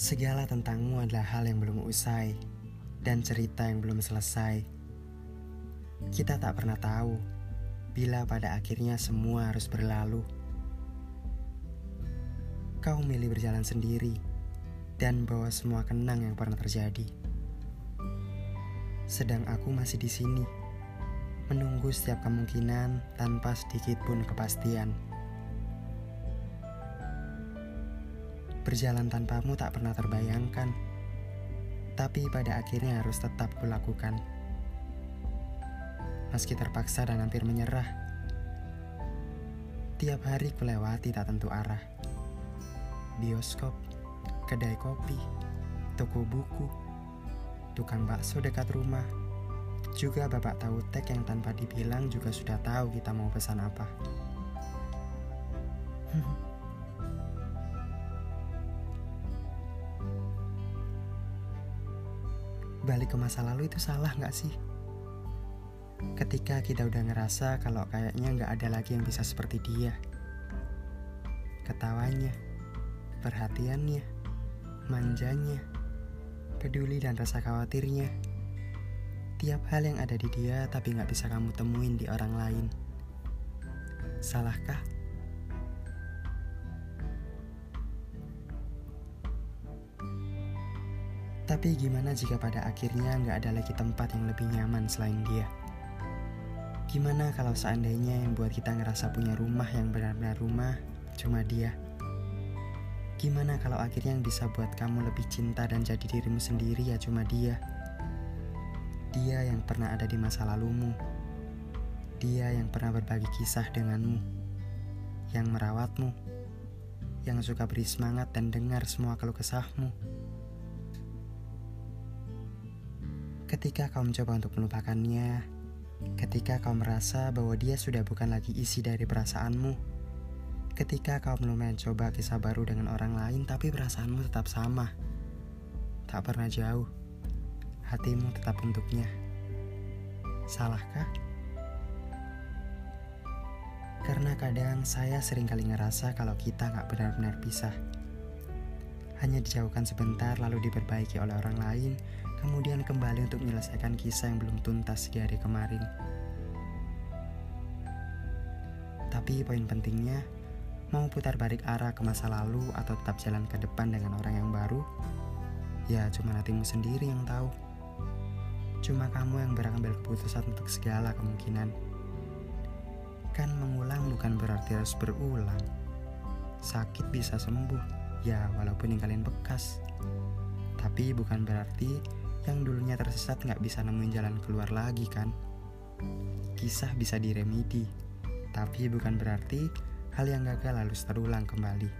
Segala tentangmu adalah hal yang belum usai dan cerita yang belum selesai. Kita tak pernah tahu bila pada akhirnya semua harus berlalu. Kau milih berjalan sendiri dan bawa semua kenang yang pernah terjadi. Sedang aku masih di sini, menunggu setiap kemungkinan tanpa sedikit pun kepastian. Berjalan tanpamu tak pernah terbayangkan, tapi pada akhirnya harus tetap kulakukan. Meski terpaksa dan hampir menyerah, tiap hari kulewati tak tentu arah. Bioskop, kedai kopi, toko buku, tukang bakso dekat rumah, juga bapak tahu tek yang tanpa dibilang juga sudah tahu kita mau pesan apa. balik ke masa lalu itu salah nggak sih? Ketika kita udah ngerasa kalau kayaknya nggak ada lagi yang bisa seperti dia. Ketawanya, perhatiannya, manjanya, peduli dan rasa khawatirnya. Tiap hal yang ada di dia tapi nggak bisa kamu temuin di orang lain. Salahkah? Tapi gimana jika pada akhirnya nggak ada lagi tempat yang lebih nyaman selain dia? Gimana kalau seandainya yang buat kita ngerasa punya rumah yang benar-benar rumah cuma dia? Gimana kalau akhirnya yang bisa buat kamu lebih cinta dan jadi dirimu sendiri ya cuma dia? Dia yang pernah ada di masa lalumu. Dia yang pernah berbagi kisah denganmu. Yang merawatmu. Yang suka beri semangat dan dengar semua keluh kesahmu Ketika kau mencoba untuk melupakannya, ketika kau merasa bahwa dia sudah bukan lagi isi dari perasaanmu, ketika kau belum mencoba kisah baru dengan orang lain tapi perasaanmu tetap sama, tak pernah jauh, hatimu tetap untuknya. Salahkah? Karena kadang saya sering kali ngerasa kalau kita nggak benar-benar pisah. Hanya dijauhkan sebentar lalu diperbaiki oleh orang lain kemudian kembali untuk menyelesaikan kisah yang belum tuntas di hari kemarin. Tapi poin pentingnya, mau putar balik arah ke masa lalu atau tetap jalan ke depan dengan orang yang baru, ya cuma hatimu sendiri yang tahu. Cuma kamu yang berambil keputusan untuk segala kemungkinan. Kan mengulang bukan berarti harus berulang. Sakit bisa sembuh, ya walaupun ninggalin bekas. Tapi bukan berarti yang dulunya tersesat nggak bisa nemuin jalan keluar lagi kan? Kisah bisa diremedi, tapi bukan berarti hal yang gagal harus terulang kembali.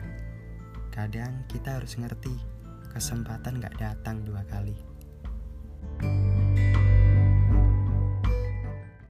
Kadang kita harus ngerti, kesempatan nggak datang dua kali. thank you